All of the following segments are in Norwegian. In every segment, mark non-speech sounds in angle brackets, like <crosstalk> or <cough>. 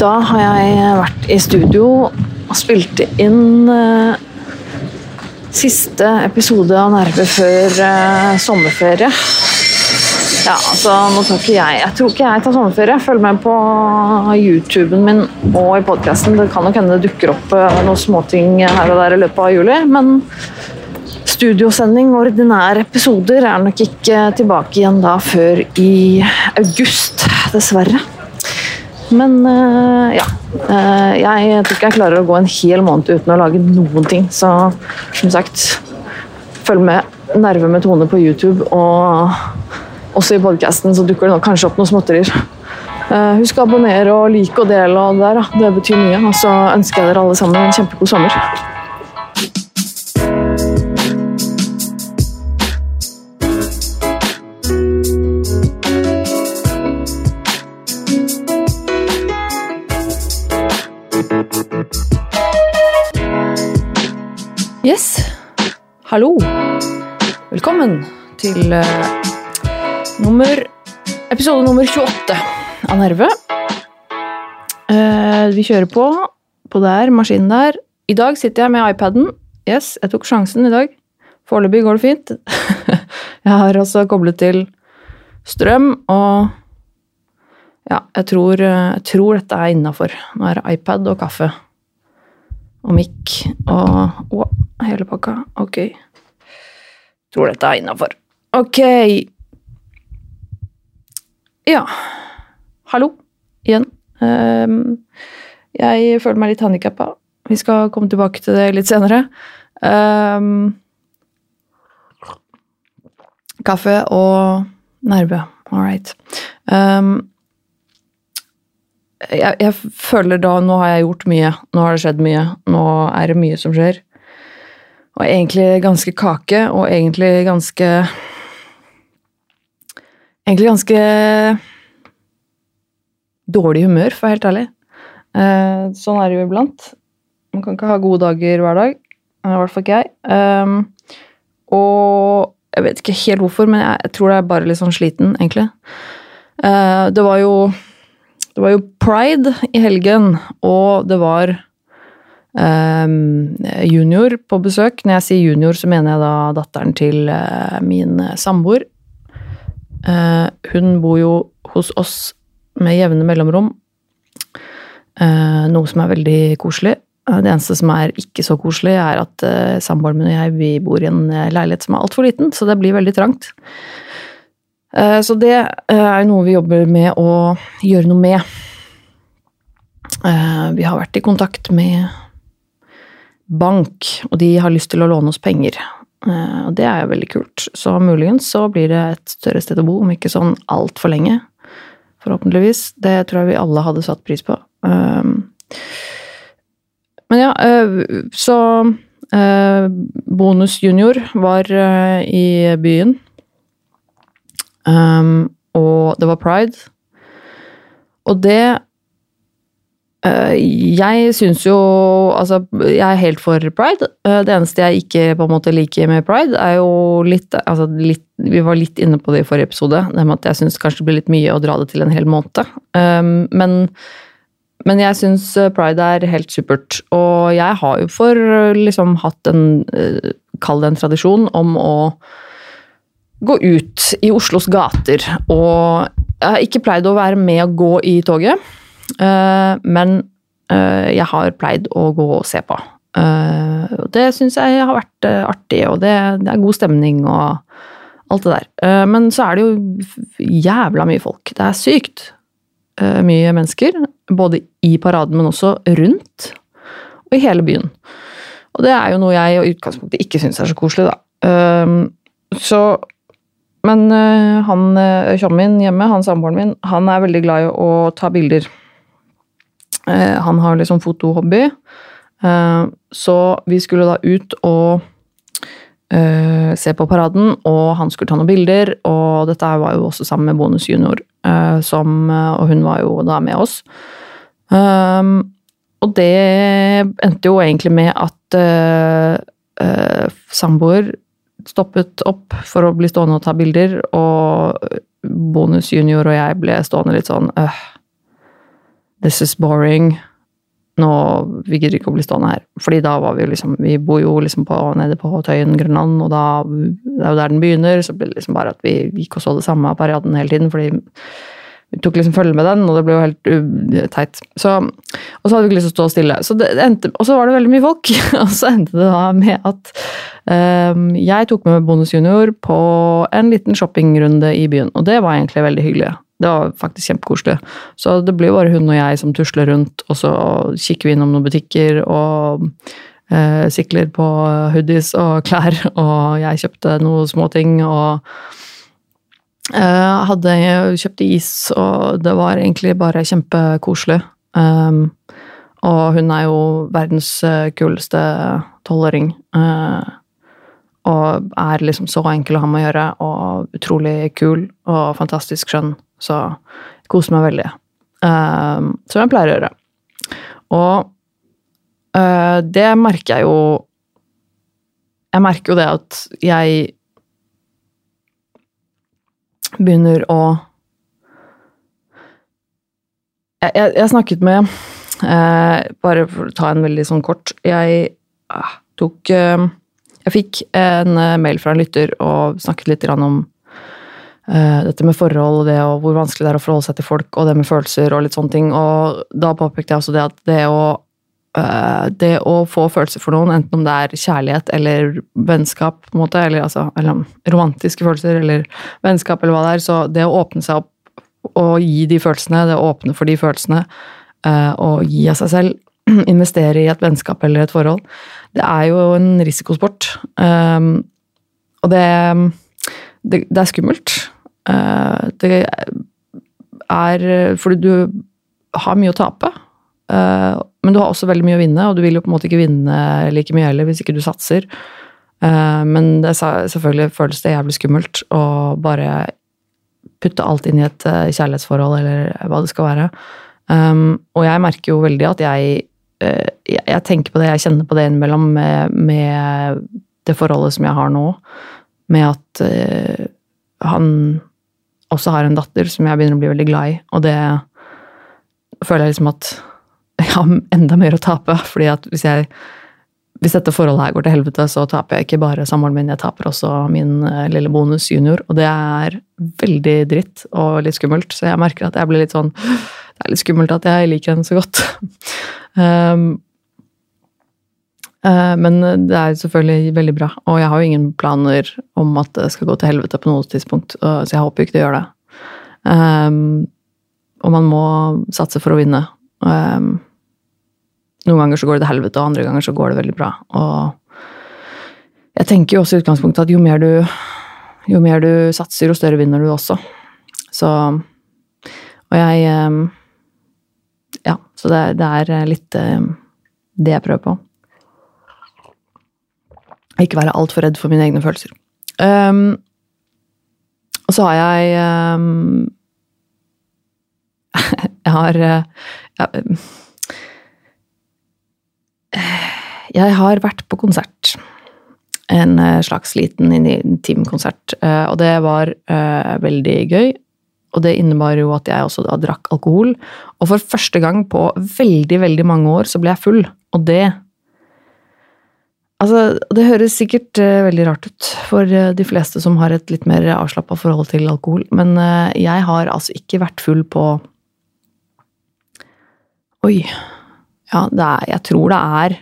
Da har jeg vært i studio og spilte inn eh, siste episode av Nerve før eh, sommerferie. Ja, altså, nå tar ikke jeg Jeg tror ikke jeg tar sommerferie. Følg med på YouTuben min og i podkasten. Det kan nok hende det dukker opp eh, noen småting her og der i løpet av juli, men studiosending ordinære episoder er nok ikke tilbake igjen da før i august, dessverre. Men eh, ja. eh, jeg tror ikke jeg klarer å gå en hel måned uten å lage noen ting. Så som sagt, følg med Nerve med Tone på YouTube, og også i podkasten så dukker det nok kanskje opp noen småtterier. Eh, husk å abonnere og like og dele, og der, det betyr mye. Og så ønsker jeg dere alle sammen en kjempegod sommer. Hallo. Velkommen til eh, nummer, episode nummer 28 av Nerve. Eh, vi kjører på på der, maskinen der. I dag sitter jeg med iPaden. Yes, jeg tok sjansen i dag. Foreløpig går det fint. <laughs> jeg har også koblet til strøm, og ja, jeg tror, eh, jeg tror dette er innafor. Nå er det iPad og kaffe. Og mikk og Å, hele pakka. Ok. Tror dette er innafor. Ok. Ja. Hallo igjen. Um, jeg føler meg litt handikappa. Vi skal komme tilbake til det litt senere. Um, kaffe og nerve. All right. Ehm, jeg, jeg føler da Nå har jeg gjort mye. Nå har det skjedd mye. Nå er det mye som skjer. Og egentlig ganske kake, og egentlig ganske Egentlig ganske dårlig humør, for å være helt ærlig. Eh, sånn er det jo iblant. Man kan ikke ha gode dager hver dag. I hvert fall ikke jeg. Um, og jeg vet ikke helt hvorfor, men jeg, jeg tror det er bare litt sånn sliten, egentlig. Uh, det var jo det var jo pride i helgen, og det var um, junior på besøk. Når jeg sier junior, så mener jeg da datteren til uh, min samboer. Uh, hun bor jo hos oss med jevne mellomrom, uh, noe som er veldig koselig. Det eneste som er ikke så koselig, er at samboeren min og jeg vi bor i en leilighet som er altfor liten, så det blir veldig trangt. Så det er noe vi jobber med å gjøre noe med. Vi har vært i kontakt med bank, og de har lyst til å låne oss penger. Og det er veldig kult. Så muligens så blir det et større sted å bo, om ikke sånn altfor lenge. Forhåpentligvis. Det tror jeg vi alle hadde satt pris på. Men ja, så Bonus junior var i byen. Um, og det var pride. Og det uh, Jeg syns jo Altså, jeg er helt for pride. Uh, det eneste jeg ikke på en måte liker med pride, er jo litt, altså litt Vi var litt inne på det i forrige episode, det med at jeg syns kanskje det blir litt mye å dra det til en hel måned. Um, men, men jeg syns pride er helt supert. Og jeg har jo for liksom hatt en Kall det en tradisjon om å gå ut i Oslos gater. Og jeg har ikke pleid å være med å gå i toget, men jeg har pleid å gå og se på. Det syns jeg har vært artig, og det, det, er god stemning og alt det der. Men så er det jo jævla mye folk. Det er sykt mye mennesker. Både i paraden, men også rundt. Og i hele byen. Og det er jo noe jeg i utgangspunktet ikke syns er så koselig, da. Så men uh, han tjommen min hjemme, han samboeren min, han er veldig glad i å ta bilder. Uh, han har liksom fotohobby. Uh, så vi skulle da ut og se på paraden, og han skulle ta noen bilder. Og dette var jo også sammen med Bonus Junior, som, og hun var jo da med oss. og det endte jo egentlig med at samboer stoppet opp for å bli stående og ta bilder, og bonus junior og jeg ble stående litt sånn øh, This is boring. Nå Vi gidder ikke å bli stående her. Fordi da var vi liksom Vi bor jo liksom på, nede på Tøyen, Grønland, og da Det er jo der den begynner. Så ble det liksom bare at vi gikk og så det samme paraden hele tiden, fordi tok liksom følge med den, og det ble jo helt teit. Så, og så hadde vi ikke lyst til å stå stille. Så endte, og så var det veldig mye folk, <laughs> og så endte det da med at um, jeg tok med Bonus Junior på en liten shoppingrunde i byen, og det var egentlig veldig hyggelig. Det var faktisk kjempekoselig. Så det blir jo bare hun og jeg som tusler rundt, og så kikker vi innom noen butikker og uh, sikler på hoodies og <laughs> klær, og jeg kjøpte noen småting og Uh, hadde kjøpt is, og det var egentlig bare kjempekoselig. Um, og hun er jo verdens kuleste tolvåring. Uh, og er liksom så enkel å ha med å gjøre, og utrolig kul og fantastisk skjønn. Så jeg koser meg veldig. Uh, som jeg pleier å gjøre. Og det merker jeg jo Jeg merker jo det at jeg begynner å Jeg, jeg, jeg snakket med eh, Bare for å ta en veldig sånn kort Jeg eh, tok eh, Jeg fikk en eh, mail fra en lytter og snakket litt om eh, dette med forhold og det og hvor vanskelig det er å forholde seg til folk, og det med følelser og litt sånne ting. Og da påpekte jeg også det at det å det å få følelser for noen, enten om det er kjærlighet eller vennskap, på en måte, eller, altså, eller romantiske følelser eller vennskap, eller hva det er, så det å åpne seg opp og gi de følelsene, det å åpne for de følelsene uh, og gi av seg selv, <clears throat> investere i et vennskap eller et forhold, det er jo en risikosport. Um, og det, det, det, er skummelt. Det er fordi du har mye å tape. Uh, men du har også veldig mye å vinne, og du vil jo på en måte ikke vinne like mye heller hvis ikke du satser. Uh, men det, selvfølgelig føles det jævlig skummelt å bare putte alt inn i et uh, kjærlighetsforhold, eller hva det skal være. Um, og jeg merker jo veldig at jeg, jeg tenker på det, jeg kjenner på det innimellom med, med, det forholdet som jeg har nå, med at han også har en datter som jeg begynner å bli veldig glad i, og det føler jeg liksom at jeg har enda mer å tape. fordi at hvis, jeg, hvis dette forholdet her går til helvete, så taper jeg ikke bare samboeren min, jeg taper også min uh, lille bonus junior. Og det er veldig dritt og litt skummelt, så jeg merker at jeg blir litt sånn Det er litt skummelt at jeg liker henne så godt. <laughs> um, uh, men det er selvfølgelig veldig bra, og jeg har jo ingen planer om at det skal gå til helvete på noe tidspunkt, så jeg håper ikke det gjør det. Um, og man må satse for å vinne. Um, noen ganger så går det til helvete, og andre ganger så går det veldig bra. Og jeg tenker jo også i utgangspunktet at jo mer du, jo mer du satser, jo større vinner du også. Så Og jeg ehm, Ja, så det, det er litt ehm, det jeg prøver på. Ikke være altfor redd for mine egne følelser. Um, og så har jeg um, <laughs> Jeg har eh, ja, jeg har vært på konsert. En eh, slags liten intimkonsert. Eh, og det var uh, veldig gøy. Og det innebar jo at jeg også drakk alkohol. Og for første gang på veldig, veldig mange år så ble jeg full. Og det Altså, det høres sikkert uh, veldig rart ut for uh, de fleste som har et litt mer avslappa forhold til alkohol, men uh, jeg har altså ikke vært full på Oi. Ja, er, jeg tror det er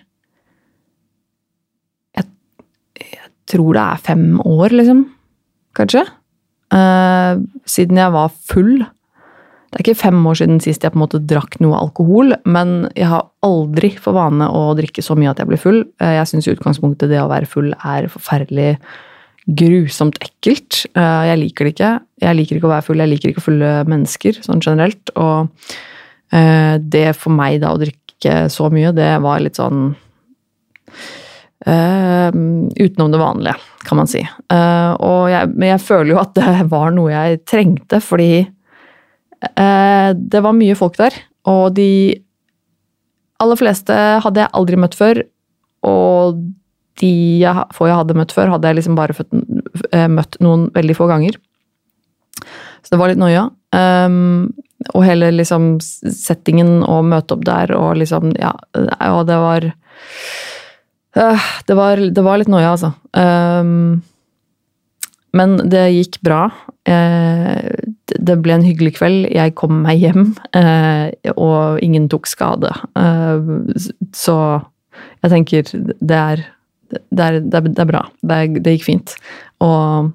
tror det er fem år, liksom. Kanskje. Uh, siden jeg var full. Det er ikke fem år siden sist jeg på en måte drakk noe alkohol, men jeg har aldri for vane å drikke så mye at jeg blir full. Uh, jeg syns i utgangspunktet det å være full er forferdelig grusomt ekkelt. Uh, jeg liker det ikke. Jeg liker ikke å være full, jeg liker ikke fulle mennesker sånn generelt. Og det for meg da å drikke så mye, det var litt sånn Uh, utenom det vanlige, kan man si. Uh, jeg, men jeg føler jo at det var noe jeg trengte, fordi uh, det var mye folk der. Og de aller fleste hadde jeg aldri møtt før. Og de jeg, få jeg hadde møtt før, hadde jeg liksom bare født, møtt noen veldig få ganger. Så det var litt noia. Um, og hele liksom settingen og møte opp der og liksom Ja, og det var uh, det, var, det var litt noia, altså. Um, men det gikk bra. Uh, det ble en hyggelig kveld. Jeg kom meg hjem, uh, og ingen tok skade. så jeg tenker er det er, det er, det er bra. Det, det, gikk fint. Og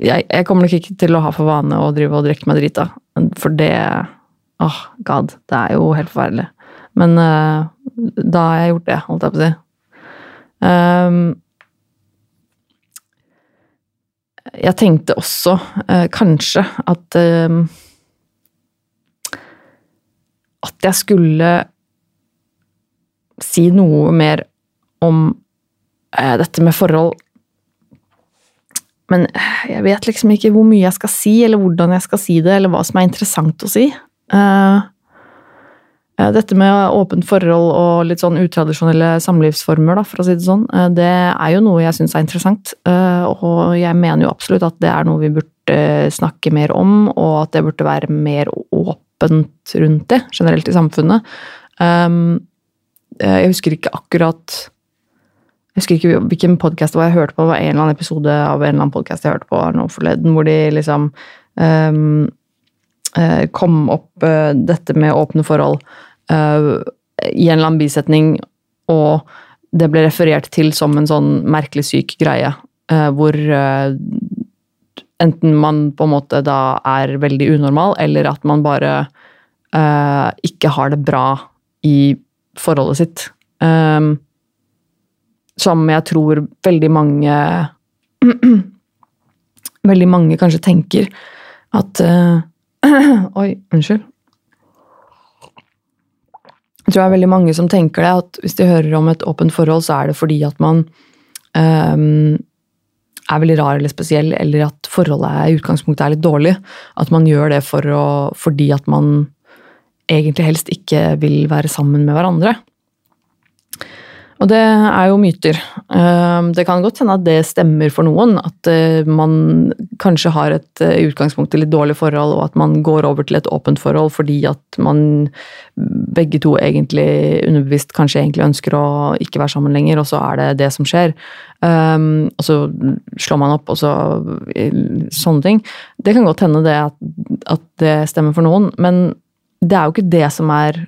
jeg, jeg, kommer nok ikke til å ha for vane å drive og drikke meg drita, for det Åh, oh, god. Det er jo helt forferdelig. Men uh, da har jeg gjort det, holdt jeg på å si. Um, jeg tenkte også uh, kanskje at uh, At jeg skulle si noe mer om uh, dette med forhold. Men jeg vet liksom ikke hvor mye jeg skal si, eller hvordan jeg skal si det, eller hva som er interessant å si. Uh, dette med åpent forhold og litt sånn utradisjonelle samlivsformer, da, for å si det sånn, uh, det er jo noe jeg syns er interessant. Uh, og jeg mener jo absolutt at det er noe vi burde snakke mer om, og at det burde være mer åpent rundt det, generelt i samfunnet. Jeg husker ikke akkurat jeg husker ikke hvilken podkast jeg hørte på, det var en eller annen episode av en eller annen podkast jeg hørte på nå forleden, hvor de liksom um, kom opp uh, dette med åpne forhold uh, i en eller annen bisetning, og det ble referert til som en sånn merkelig syk greie, uh, hvor enten man på en måte da er veldig unormal, eller at man bare ikke har det bra i forholdet sitt. Um, som jeg tror veldig mange <clears throat> Veldig mange kanskje tenker at uh, <clears throat> Oi, unnskyld. Jeg tror det er veldig mange som tenker det, at hvis de hører om et åpent forhold, så er det fordi at man um, er veldig rar eller spesiell, eller at forholdet i utgangspunktet er litt dårlig. At man gjør det for å, fordi at man egentlig helst ikke vil være sammen med hverandre. Og det er jo myter. Ehm, det kan godt hende at det stemmer for noen. At eh, man kanskje har et eh, i utgangspunktet litt dårlig forhold, og at man går over til et åpent forhold fordi at man begge to egentlig underbevisst kanskje egentlig ønsker å ikke være sammen lenger, og så er det det som skjer. Um, og så slår man opp, og så Sånne ting. Det kan godt hende det at, at, det stemmer for noen, men det er jo ikke det som er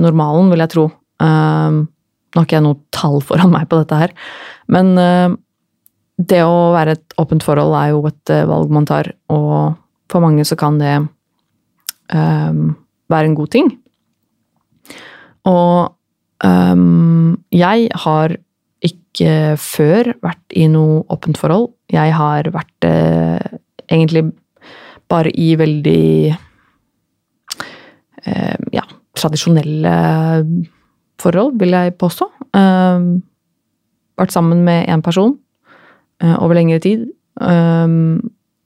normalen, vil jeg tro. Um, nå har ikke jeg noe tall foran meg på dette her, men uh, det å være et åpent forhold er jo et uh, valg man tar, og for mange så kan det um, være en god ting. Og um, jeg har ikke før vært i noe åpent forhold. Jeg har vært uh, egentlig bare i veldig ja, tradisjonelle forhold, vil jeg påstå. Uh, vært sammen med én person uh, over lengre tid. Um,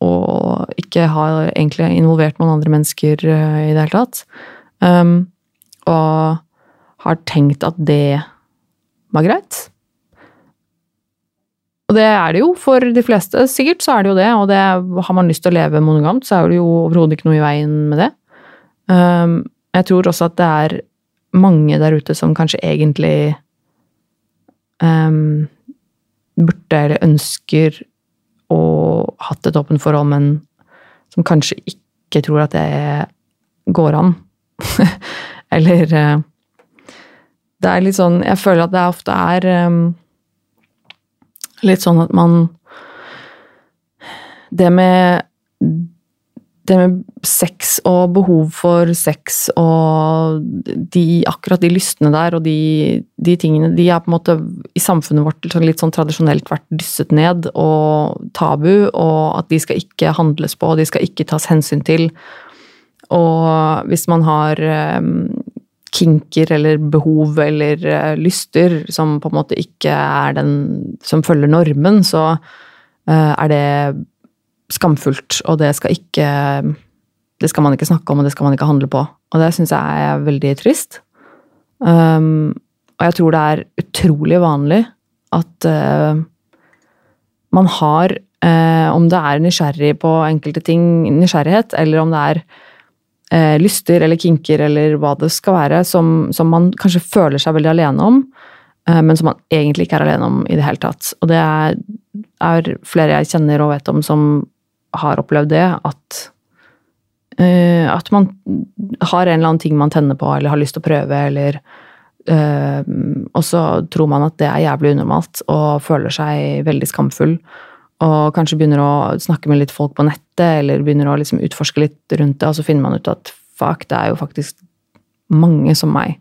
og ikke har egentlig involvert noen andre mennesker uh, i det hele tatt. Um, og har tenkt at det var greit. Og det er det jo for de fleste, sikkert så er det jo det. Og det, har man lyst til å leve monogamt, så er det jo overhodet ikke noe i veien med det. Um, jeg tror også at det er mange der ute som kanskje egentlig um, burde eller ønsker å hatt et åpent forhold, men som kanskje ikke tror at det går an. <laughs> eller uh, Det er litt sånn Jeg føler at det ofte er um, litt sånn at man Det med det med sex og behov for sex og de, akkurat de lystene der og de, de, tingene, de er på en måte i samfunnet vårt litt sånn tradisjonelt vært dysset ned og tabu, og at de skal ikke handles på, og de skal ikke tas hensyn til. Og hvis man har um, kinker eller behov eller uh, lyster som på en måte ikke er den som følger normen, så uh, er det skamfullt, og det skal ikke Det skal man ikke snakke om, og det skal man ikke handle på. Og det syns jeg er veldig trist. Um, og jeg tror det er utrolig vanlig at uh, man har uh, om det er nysgjerrig på enkelte ting, nysgjerrighet, eller om det er uh, lyster eller kinker eller hva det skal være, som, som man kanskje føler seg veldig alene om, eh, men som man egentlig ikke er alene om i det hele tatt. Og det er, er flere jeg kjenner og vet om som har opplevd det, at uh, at man har en eller annen ting man tenner på eller har lyst til å prøve, eller Uh, og så tror man at det er jævlig unormalt og føler seg veldig skamfull. Og kanskje begynner å snakke med litt folk på nettet, eller begynner å liksom utforske litt rundt det, og så finner man ut at fuck, det er jo faktisk mange som meg.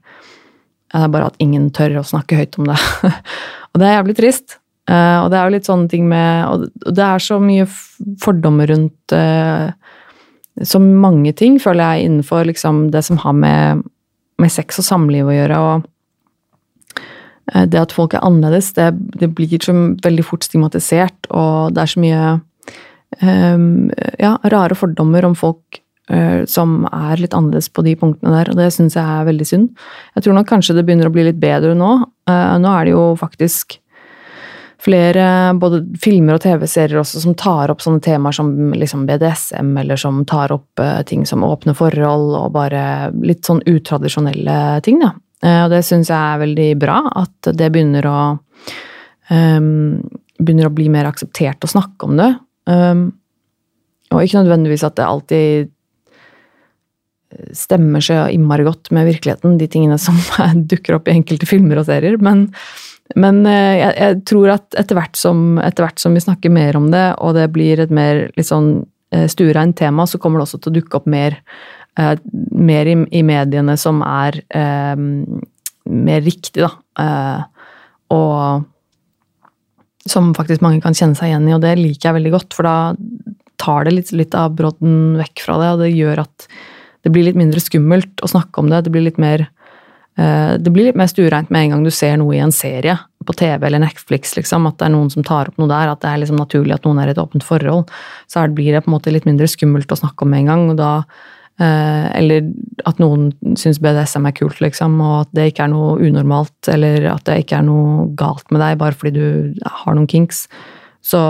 Det er bare at ingen tør å snakke høyt om det. <laughs> og det er jævlig trist. Uh, og det er jo litt sånne ting med Og det er så mye fordommer rundt uh, så mange ting, føler jeg, innenfor liksom det som har med, med sex og samliv å gjøre. og uh, det at folk er annerledes, det, det, blir så veldig fort stigmatisert, og det er så mye um, ja, rare fordommer om folk som er litt annerledes på de punktene der, og det syns jeg er veldig synd. Jeg tror nok kanskje det begynner å bli litt bedre nå. Nå er det jo faktisk flere både filmer og TV-serier også som tar opp sånne temaer som liksom BDSM, eller som tar opp uh, ting som åpne forhold, og bare litt sånn utradisjonelle ting, da. Uh, og det syns jeg er veldig bra, at det begynner å um, Begynner å bli mer akseptert å snakke om det. Um, og ikke nødvendigvis at det alltid stemmer så innmari godt med virkeligheten, de tingene som <laughs> dukker opp i enkelte filmer og serier. Men, men eh, jeg, jeg, tror at etter hvert, som, etter hvert, som, vi snakker mer om det, og det blir et mer litt sånn eh, stuereint tema, så kommer det også til å dukke opp mer eh, mer i, i, mediene som er eh, mer riktig, da. Eh, og som faktisk mange kan kjenne seg igjen i, og det liker jeg veldig godt, for da tar det litt, litt av brodden vekk fra det, og det gjør at det blir litt mindre skummelt å snakke om det. Det blir litt mer det blir litt mest ureint med en gang du ser noe i en serie på TV eller Netflix, liksom, at det er noen som tar opp noe der, at det er liksom naturlig at noen er i et åpent forhold. Så blir det på en måte litt mindre skummelt å snakke om med en gang. og da Eh, eller at noen syns BDSM er kult, liksom, og at det ikke er noe unormalt, eller at det ikke er noe galt med deg bare fordi du har noen kinks, så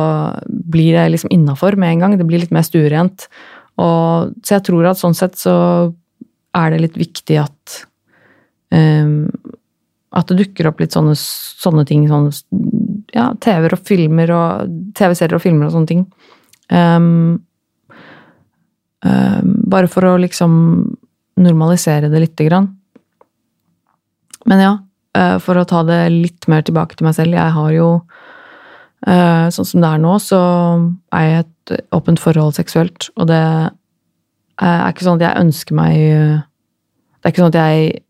blir det liksom innafor med en gang. Det blir litt mer stuerent. Og, så jeg tror at sånn sett så er det litt viktig at At det dukker opp litt sånne, sånne ting, sånne ja, TV-er og filmer og TV-serier og filmer og sånne ting. Um, um, bare for å liksom normalisere det lite grann. Men ja, uh, for å ta det litt mer tilbake til meg selv. Jeg har jo uh, Sånn som det er nå, så er jeg et åpent forhold seksuelt, og det er ikke sånn at jeg ønsker meg Det er ikke sånn at jeg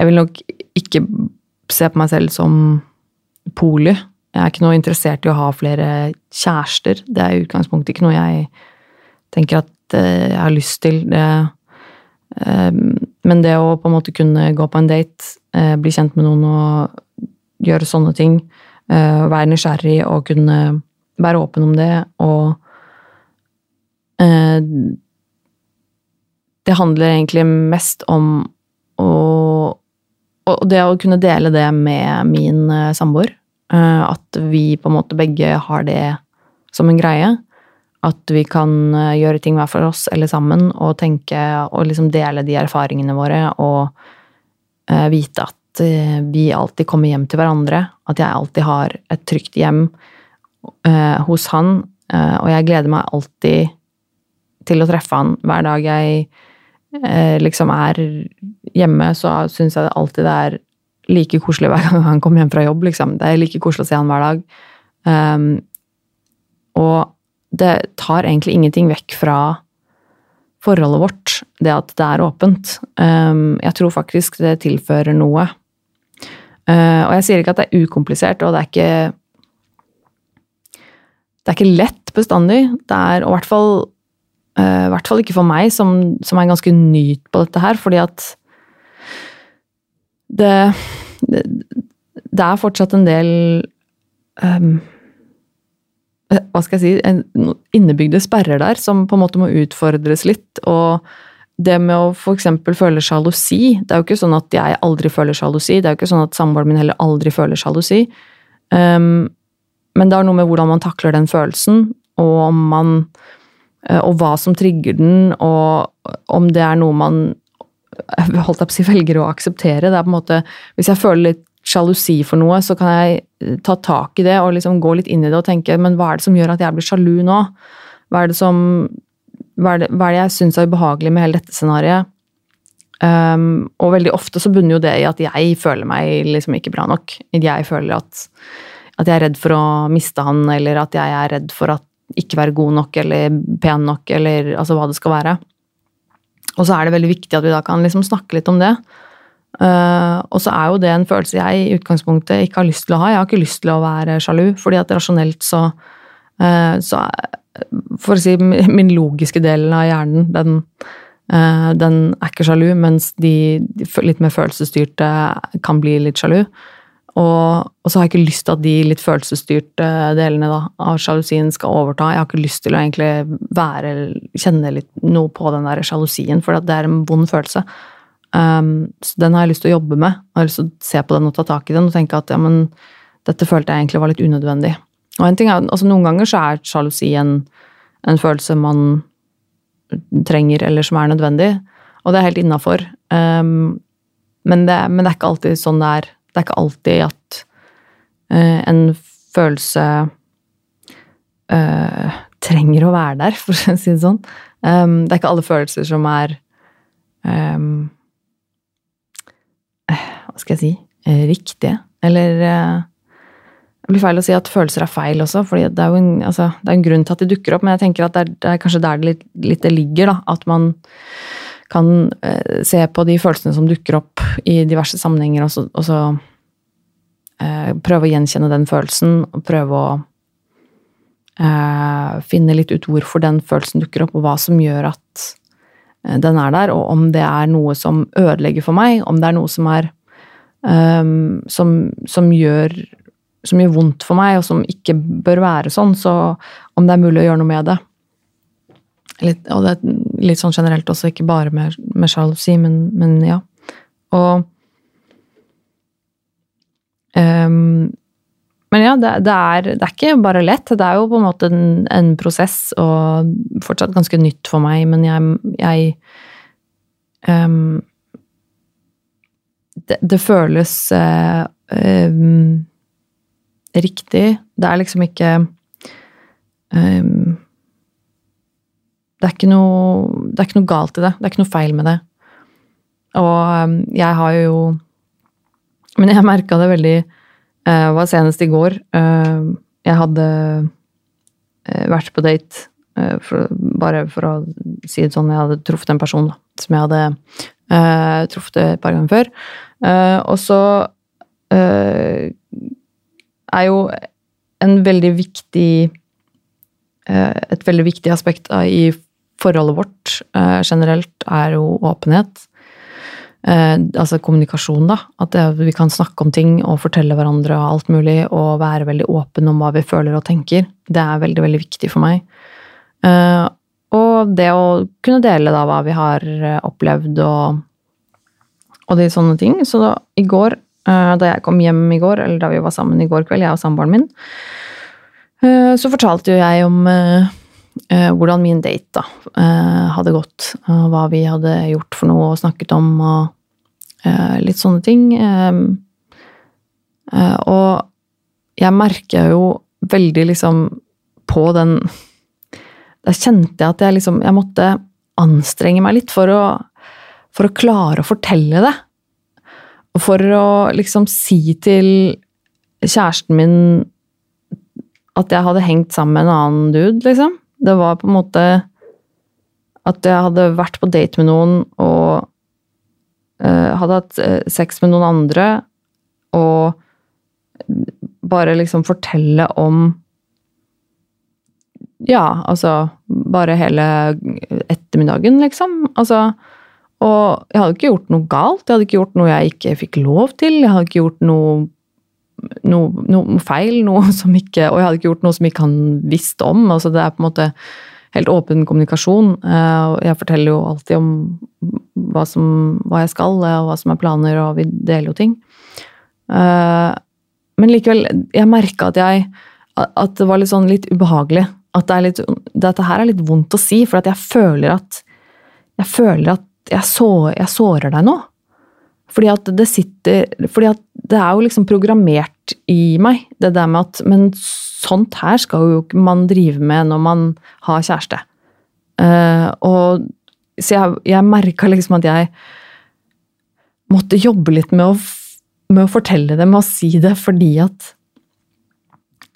Jeg vil nok ikke se på meg selv som poly. Jeg er ikke noe interessert i å ha flere kjærester. Det er i utgangspunktet ikke noe jeg tenker at eh, jeg har lyst til. Det, eh, men det å på en måte kunne gå på en date, eh, bli kjent med noen og gjøre sånne ting, være nysgjerrig og kunne være åpen om det og Det handler egentlig mest om å og det å kunne dele det med min samboer. At vi på en måte begge har det som en greie. At vi kan eh, gjøre ting hver for oss eller sammen og tenke og liksom dele de erfaringene våre og vite at vi alltid kommer hjem til hverandre. At jeg alltid har et trygt hjem hos han. og jeg gleder meg alltid til å treffe han. Hver dag jeg liksom er hjemme, så syns jeg alltid det er like koselig hver gang han kommer hjem fra jobb. Liksom. Det er like koselig å se han hver dag. Um, og det tar egentlig ingenting vekk fra forholdet vårt, det at det er åpent. Um, jeg tror faktisk det tilfører noe. Uh, og jeg sier ikke at det er ukomplisert, og det er ikke Det er ikke lett bestandig. Det er, i hvert fall, eh, i hvert fall ikke for meg, som, som, er ganske ny på dette her, fordi at det, det, det er fortsatt en del um, hva skal jeg si, innebygde sperrer der som på en måte må utfordres litt. Og det med å f.eks. føle sjalusi Det er jo ikke sånn at jeg aldri føler sjalusi. Det er jo ikke sånn at samboeren min heller aldri føler sjalusi. Um, men det har noe med hvordan man takler den følelsen, og om man eh, Og hva som trigger den, og om det er noe man <laughs> holdt jeg velger å akseptere. Det er på en måte, Hvis jeg føler litt sjalusi for noe, så kan jeg ta tak i det og liksom gå litt inn i det og tenke men hva er det som gjør at jeg blir sjalu nå? Hva er det som hva er det, hva er det jeg syns er ubehagelig med hele dette scenarioet? Um, og veldig ofte så bunner jo det i at jeg føler meg liksom ikke bra nok. Jeg føler at, at jeg er redd for å miste han, eller at jeg er redd for at ikke være god nok eller pen nok, eller altså hva det skal være. Og så er det veldig viktig at vi da kan liksom snakke litt om det. Uh, og så er jo det en følelse jeg i utgangspunktet ikke har lyst til å ha. Jeg har ikke lyst til å være sjalu, fordi at rasjonelt så, uh, så For å si <laughs> min logiske del av hjernen, den, uh, den er ikke sjalu, mens de, de, litt mer følelsesstyrte kan bli litt sjalu. Og, og, så har jeg ikke lyst til at de litt følelsesstyrte delene da, av sjalusien skal overta. Jeg har ikke lyst til å egentlig være, kjenne litt noe på den der sjalusien, for det er en vond følelse. Um, så den har jeg lyst til å jobbe med. Jeg har lyst til å se på den og ta tak i den og tenke at ja, men dette følte jeg egentlig var litt unødvendig. Og en ting er, altså Noen ganger så er sjalusi en, en følelse man trenger, eller som er nødvendig, og det er helt innafor. Um, men, men, det, er ikke alltid sånn det er. Det er ikke alltid at uh, en følelse uh, trenger å være der, <laughs> for å si det sånn. Um, det er ikke alle følelser som er um, hva skal jeg si, eh, riktige. Eller uh, Det blir feil å si at følelser er feil også, for det, er jo en, altså, er en grunn til at de dukker opp. Men jeg tenker at det er, det er kanskje der det litt, litt det ligger, da. At man kan eh, se på de følelsene som dukker opp i diverse sammenhenger, og så, og så eh, prøve å gjenkjenne den følelsen, og prøve å eh, finne litt ut hvorfor den følelsen dukker opp, og hva som gjør at den er der, og om det er noe som ødelegger for meg, om det er noe som er um, som, som, gjør, som, gjør vondt for meg, og som ikke bør være sånn. Så om det er mulig å gjøre noe med det. Litt, og det er litt sånn generelt også, ikke bare med, med sjalusi, men, men, ja. Og um, men ja, det, det, er, det, er, ikke bare lett. Det er jo på en måte en, en prosess, og fortsatt ganske nytt for meg, men jeg, jeg um, det, det føles uh, um, riktig. Det er liksom ikke um, det, er ikke noe, det er ikke noe galt i det. Det er ikke noe feil med det. Og ehm, jeg har jo Men jeg merka det veldig Det eh, var senest i går. Ehm, jeg hadde eh, vært på date eh, for, bare for å si det sånn, jeg hadde truffet en person da, som jeg hadde truffet et par ganger før. Og så er jo en veldig viktig Et veldig viktig aspekt i forholdet vårt generelt er jo åpenhet. Altså kommunikasjon, da. At det, vi kan snakke om ting og fortelle hverandre og alt mulig, og være veldig åpen om hva vi føler og tenker. Det er veldig, veldig viktig for meg. og det å kunne dele da hva vi har opplevd og og de sånne ting. Så da, i går, eh, da jeg kom hjem i går, eller da vi var sammen i går kveld, jeg og samboeren min, eh, så fortalte jo jeg om eh, hvordan min date da hadde gått. Hva vi hadde gjort for noe og snakket om, og litt sånne ting. Og jeg merker jo veldig liksom på den Da kjente jeg at jeg liksom Jeg måtte anstrenge meg litt for å for å klare å fortelle det. Og for å liksom si til kjæresten min at jeg hadde hengt sammen med en annen dude, liksom. Det var på en måte at jeg hadde vært på date med noen og uh, hadde hatt uh, sex med noen andre, og bare liksom fortelle om Ja, altså Bare hele ettermiddagen, liksom. Altså og jeg hadde ikke gjort noe galt, jeg hadde ikke gjort noe jeg ikke fikk lov til. Jeg hadde ikke gjort noe, noe, noe feil, noe <laughs> som ikke, og jeg hadde ikke gjort noe som ikke han visste om. altså Det er på en måte helt åpen kommunikasjon. Eh, jeg forteller jo alltid om hva, som, hva jeg skal, og hva som er planer, og vi deler jo ting. Eh, men likevel, jeg merka at jeg at det var litt sånn litt ubehagelig. At det litt, dette her er litt vondt å si, for at jeg føler at jeg føler at jeg, så, jeg sårer deg nå. Fordi at det sitter Fordi at det er jo liksom programmert i meg, det der med at Men sånt her skal jo ikke man drive med når man har kjæreste. Uh, og så jeg, jeg merka liksom at jeg måtte jobbe litt med å, med å fortelle det, med å si det, fordi at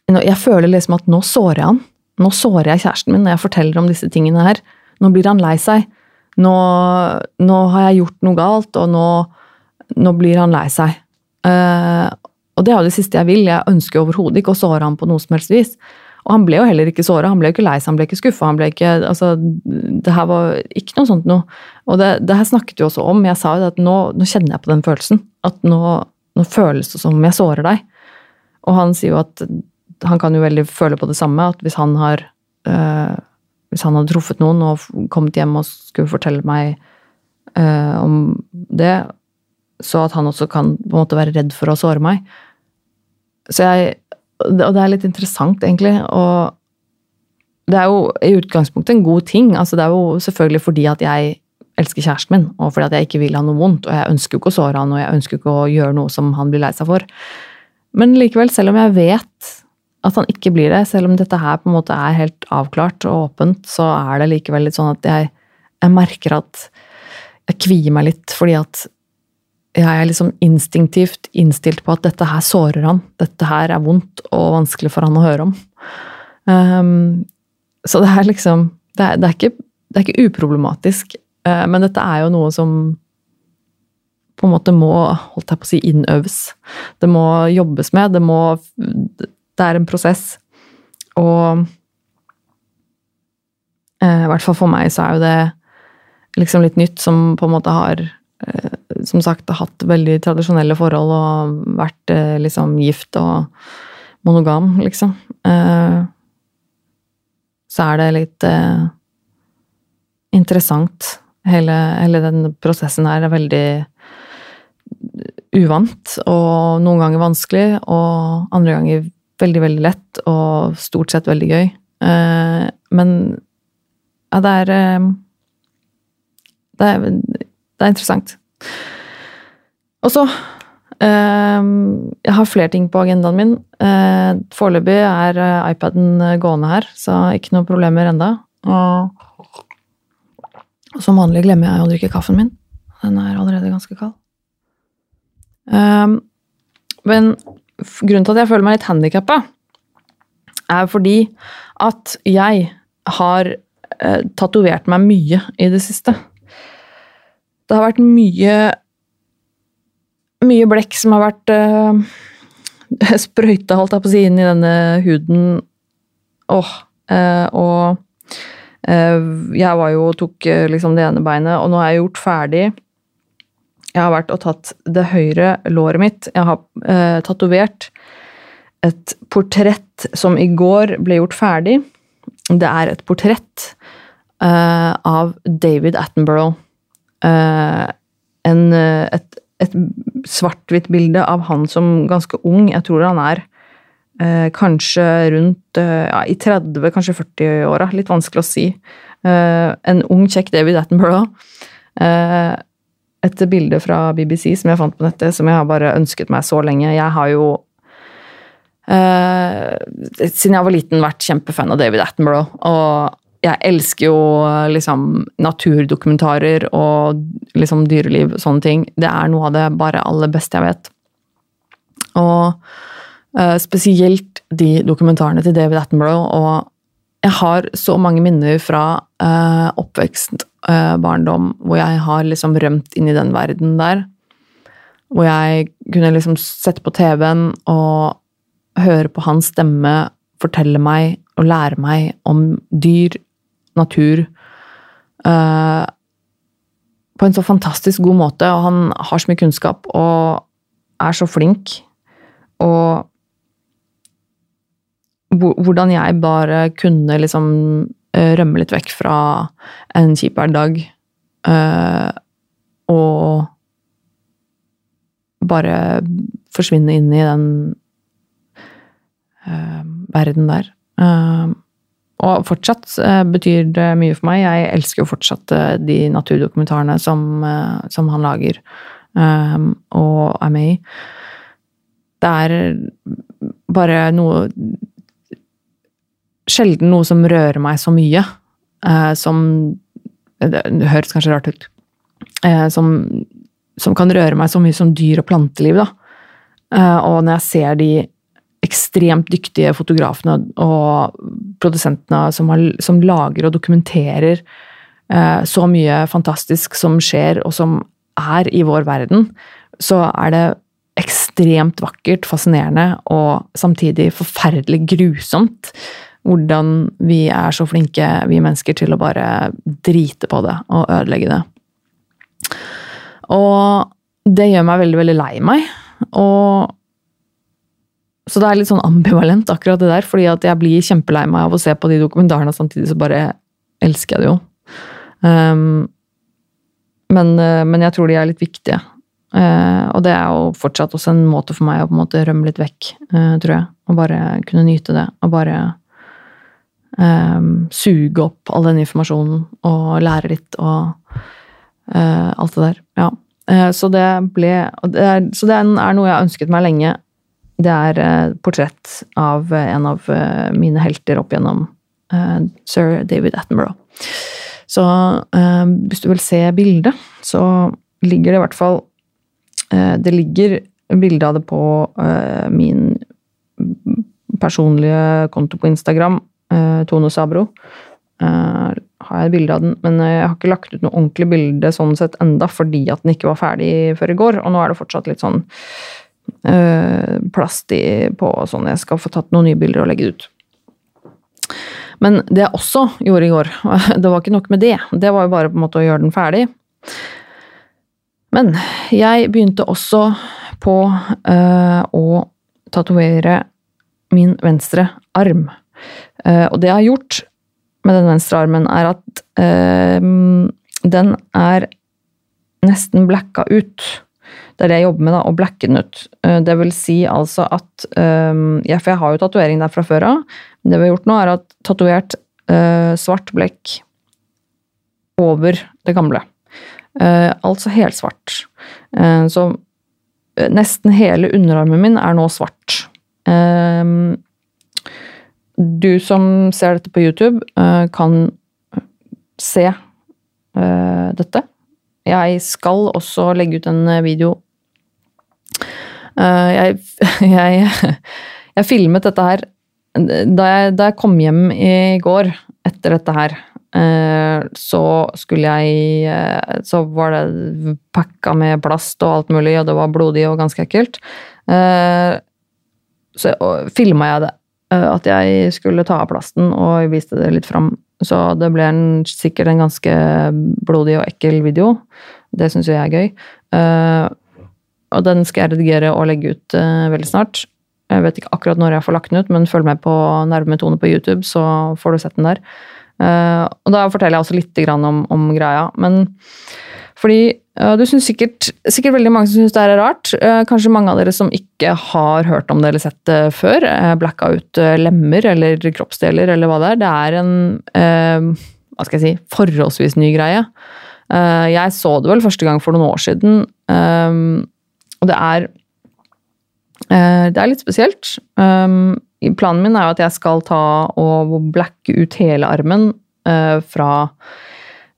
Jeg føler liksom at nå sårer jeg han. Nå sårer jeg kjæresten min når jeg forteller om disse tingene her. Nå blir han lei seg. Nå, nå har jeg gjort noe galt, og nå, nå blir han lei seg. Uh, og det er jo det siste jeg vil. Jeg ønsker overhodet ikke å såre ham på noe som helst vis. Og han ble jo heller ikke såra, han ble jo ikke lei seg, han ble ikke skuffa. Altså, det her var ikke noe sånt noe. Og det, det, her snakket vi også om. Jeg sa jo at nå, nå, kjenner jeg på den følelsen. At nå, nå, føles det som om jeg sårer deg. Og han sier jo at han kan jo veldig føle på det samme, at hvis han har øh, Hvis han hadde truffet noen og kommet hjem og skulle fortelle meg øh, om det, så at han også kan på en måte være redd for å såre meg. Så jeg og det er litt interessant, egentlig. Og det er jo i utgangspunktet en god ting. altså Det er jo selvfølgelig fordi at jeg elsker kjæresten min, og fordi at jeg ikke vil ha noe vondt. Og jeg ønsker jo ikke å såre han, og jeg ønsker ikke å gjøre noe som han blir lei seg for. Men likevel, selv om jeg vet at han ikke blir det, selv om dette her på en måte er helt avklart og åpent, så er det likevel litt sånn at jeg, jeg merker at jeg kvier meg litt, fordi at jeg er liksom instinktivt innstilt på at dette her sårer han. Dette her er vondt og vanskelig for han å høre om. Um, så det er liksom Det er, det er, ikke, det er ikke, uproblematisk, uh, men dette er jo noe som på en måte må holdt jeg på å si, innøves. Det må jobbes med. Det må Det er en prosess. Og uh, i hvert fall for meg så er jo det liksom litt nytt som på en måte har uh, som sagt hatt veldig tradisjonelle forhold og vært eh, liksom gift og monogam, liksom. Eh, så er det litt eh, interessant. Hele, hele den prosessen her er veldig uvant og noen ganger vanskelig, og andre ganger veldig, veldig lett og stort sett veldig gøy. Men ja, det er det er, det er interessant. Og så eh, Jeg har flere ting på agendaen min. Eh, foreløpig er eh, iPaden gående her, så ikke noen problemer enda. Og som vanlig glemmer jeg å drikke kaffen min. Den er allerede ganske kald. Men grunnen til at jeg føler meg litt handikappa, er fordi at jeg har tatovert meg mye i det siste. Det har vært mye mye blekk som har vært uh, <laughs> sprøyta, holdt jeg på å si, inn i denne huden. Åh, uh, og uh, jeg var jo og tok liksom det ene beinet, og nå er jeg gjort ferdig. Jeg har vært og tatt det høyre låret mitt. Jeg har uh, tatovert et portrett som i går ble gjort ferdig. Det er et portrett av David Attenborough. En, et et svart-hvitt bilde av han som ganske ung. Jeg tror han er eh, kanskje rundt eh, ja, i 30, kanskje 40-åra. Litt vanskelig å si. Eh, en ung, kjekk David Attenborough. Eh, et bilde fra BBC som jeg fant på nettet, som jeg har bare ønsket meg så lenge. Jeg har jo eh, siden jeg var liten vært kjempefan av David Attenborough. Og jeg elsker jo liksom naturdokumentarer og liksom dyreliv og sånne ting. Det er noe av det bare aller beste jeg vet. Og uh, spesielt de dokumentarene til David Attenborough. Og jeg har så mange minner fra uh, oppvekst, uh, barndom, hvor jeg har liksom rømt inn i den verden der. Hvor jeg kunne liksom sette på TV-en og høre på hans stemme fortelle meg og lære meg om dyr natur uh, på en så fantastisk god måte. Og han har så mye kunnskap og er så flink. Og hvordan jeg bare kunne liksom uh, rømme litt vekk fra en kjip hverdag. Uh, og bare forsvinne inn i den verden der. Uh, og fortsatt uh, betyr det mye for meg. Jeg elsker jo fortsatt uh, de naturdokumentarene som, som han lager og er med i. Det er bare noe Sjelden noe som rører meg så mye. som Det høres kanskje rart ut. som, som kan røre meg så mye som dyr- og planteliv, da. og når jeg ser de ekstremt dyktige fotografene og produsentene som, har, som lager og dokumenterer eh, så mye fantastisk som skjer, og som er i vår verden, så er det ekstremt vakkert, fascinerende og samtidig forferdelig grusomt hvordan vi er så flinke, vi mennesker, til å bare drite på det og ødelegge det. Og det gjør meg veldig, veldig lei meg. Og så det er litt sånn ambivalent, akkurat det der. Fordi at jeg blir kjempelei meg av å se på de dokumentarene, samtidig så bare elsker jeg det jo. Um, men, uh, men, jeg tror de er litt viktige. Uh, og det er jo fortsatt også en måte for meg å på en måte rømme litt vekk, uh, tror jeg. Og bare kunne nyte det. Og bare um, suge opp all den informasjonen og lære litt og alt det der. Ja. så det ble det er, Så det er noe jeg har ønsket meg lenge det er eh, portrett av eh, en av eh, mine helter opp gjennom sir David Attenborough. Så hvis du vil se bildet, så ligger det i hvert fall Det ligger bilde av det på min personlige konto på Instagram, Tone Sabro. har jeg et bilde av den, men jeg har ikke lagt ut noe ordentlig bilde sånn sett enda, fordi at den ikke var ferdig før i går, og nå er det fortsatt litt sånn plast i, på sånn jeg skal få tatt noen nye bilder og legge det ut. Men det jeg også gjorde i går, <laughs> det var ikke nok med det. Det var jo bare på en måte å gjøre den ferdig. Men jeg begynte også på uh, å tatovere min venstre arm. Uh, og det jeg har gjort med den venstre armen, er at uh, den er nesten blacka ut. Det er det jeg jobber med, da, å blacke den ut. Eh, det vil si altså at um, ja, For jeg har jo tatovering der fra før av. Det vi har gjort nå, er at tatovert uh, svart blekk over det gamle. Uh, altså helsvart. Så nesten hele underarmen min er nå svart. Uh, du som ser dette på YouTube, kan se dette. Jeg skal også legge ut en video Eh, jeg, <laughs> jeg, jeg filmet dette her da jeg, da jeg, kom hjem i går etter dette her. Eh, så skulle jeg eh, Så var det pakka med plast og alt mulig, og det var blodig og ganske ekkelt. Så filma jeg det. At jeg skulle ta av plasten, og viste det litt fram. Så det ble en, sikkert en ganske blodig og ekkel video. Det syns jo jeg er gøy. Og den skal jeg redigere og legge ut uh, veldig snart. Jeg vet ikke akkurat når jeg får lagt den ut, men følg med på Nervemetone på YouTube, så får du sett den der. Uh, og da forteller jeg også litt om, om greia. Men fordi uh, du syns sikkert, sikkert veldig mange som syns det er rart. kanskje mange av dere som ikke har hørt om det eller sett det før. blacka ut lemmer eller kroppsdeler eller hva det er. Det er en hva skal jeg si, forholdsvis ny greie. jeg så det vel første gang for noen år siden. Og det er eh, Det er litt spesielt. Um, planen min er jo at jeg skal ta og blacke ut hele armen eh, fra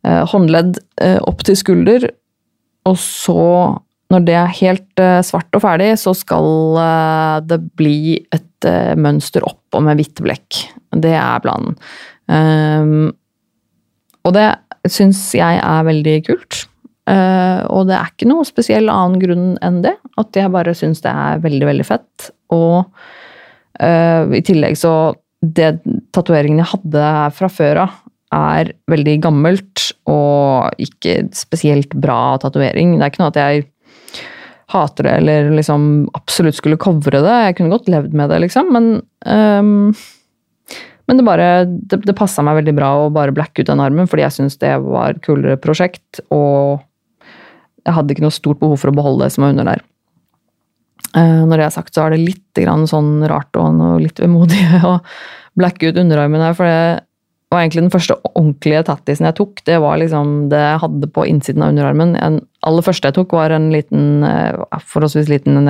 eh, håndledd opp til skulder. Og så, når det er helt svart og ferdig, så skal det bli et mønster oppå med hvitt blekk. Det er planen. Um, og det syns jeg er veldig kult. Uh, og det er ikke noe spesiell annen grunn enn det. At jeg bare syns det er veldig, veldig fett. Og uh, i tillegg så Det tatoveringen jeg hadde fra før av, er veldig gammelt og ikke spesielt bra tatovering. Det er ikke noe at jeg hater det eller liksom absolutt skulle covre det. Jeg kunne godt levd med det, liksom, men um, men det bare det, det passa meg veldig bra å bare blacke ut den armen, fordi jeg syns det var et kulere prosjekt. Og jeg hadde ikke noe stort behov for å beholde det som var under der. Eh, når det er sagt, så er det litt sånn rart og noe litt vemodig <laughs> å blacke ut underarmen her, for det var egentlig den første ordentlige tattisen jeg tok. Det var liksom det jeg hadde på innsiden av underarmen. Den aller første jeg tok, var en liten, eh, forholdsvis liten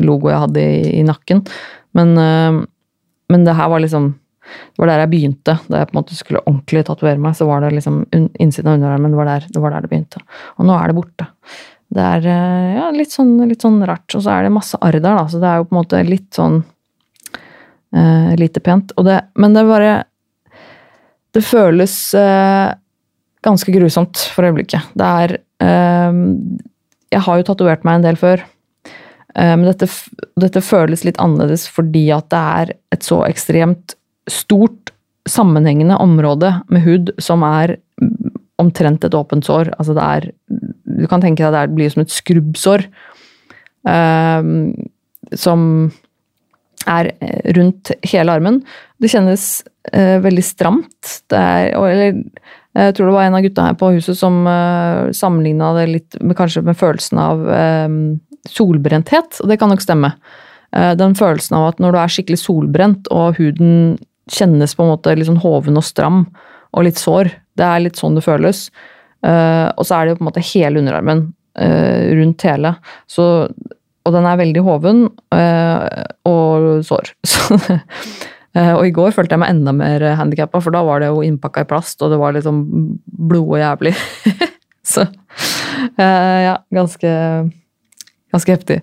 logo jeg hadde i, i nakken. Men, eh, men, det her var liksom Det var der jeg begynte. Da jeg på en måte skulle ordentlig tatovere meg, så var det liksom innsiden av underarmen var, der, det var der det begynte. Og nå er det borte. Det er eh, ja, litt, sånn, litt sånn rart. Og så er det masse arr der, da, så det er jo på en måte litt sånn eh, lite pent. Det, men det bare Det føles eh, ganske grusomt for øyeblikket. Det er eh, Jeg har jo tatovert meg en del før. Eh, men dette, dette, føles litt annerledes fordi at det er et så ekstremt stort, sammenhengende område med hud som er omtrent et åpent sår. Altså det er Du kan tenke deg det blir som et skrubbsår. Eh, som er rundt hele armen. Det kjennes eh, veldig stramt. Det er, eller jeg tror det var en av gutta her på huset som eh, sammenligna det litt med, kanskje med følelsen av eh, solbrenthet, og det kan nok stemme. Den følelsen av at når du er skikkelig solbrent og huden kjennes på en måte litt sånn hoven og stram og litt sår, det er litt sånn det føles. Eh, og så er det jo på en måte hele underarmen eh, rundt hele. Så og den er veldig hoven øh, og sår. <laughs> øh, og i går følte jeg meg enda mer handikappa, for da var det jo innpakka i plast, og det var liksom blod og jævlig. <laughs> Så ja, ganske Ganske heftig.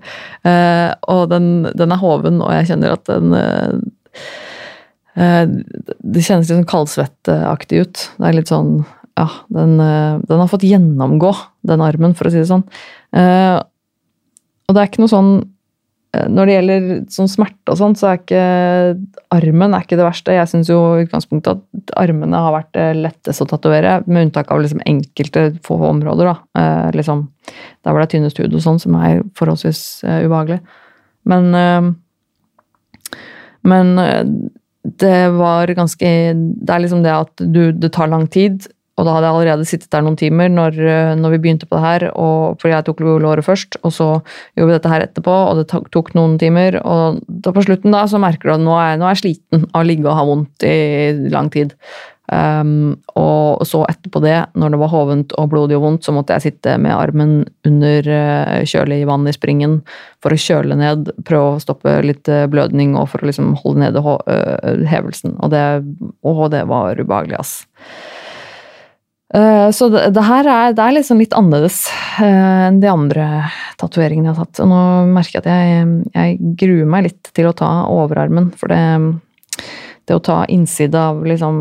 og den, den, er hoven, og jeg kjenner at den Det kjennes litt sånn kaldsvetteaktig ut. Det er litt sånn Ja, den, den har fått gjennomgå, den armen, for å si det sånn. Og det er ikke noe sånn eh, Når det gjelder sånn smerte og sånn, så er ikke armen er ikke det verste. Jeg syns jo i utgangspunktet at armene har vært det letteste å tatovere, med unntak av liksom enkelte få områder. da. Eh, liksom, der hvor det er tynnest hud og sånn, som er forholdsvis eh, ubehagelig. Men eh, Men eh, det var ganske Det er liksom det at du, det tar lang tid. Og da hadde jeg allerede sittet der noen timer når, eh, når vi begynte på det her, og, fordi jeg tok låret først, og så gjorde vi dette her etterpå, og det tok noen timer. Og på slutten da, så merker du at nå er, nå er jeg sliten av å ligge og ha vondt i lang tid. Um, og så etterpå det, når det var hovent og blodig og vondt, så måtte jeg sitte med armen under uh, kjølig vann i springen for å kjøle ned, prøve å stoppe litt uh, blødning og for å liksom holde nede uh, hevelsen. Og det, å, det var ubehagelig, ass. Eh, så det, det her er, det er liksom litt annerledes eh, enn de andre tatoveringene jeg har tatt. Og nå merker jeg at jeg, jeg, gruer meg litt til å ta overarmen, for det, det å ta innside av liksom,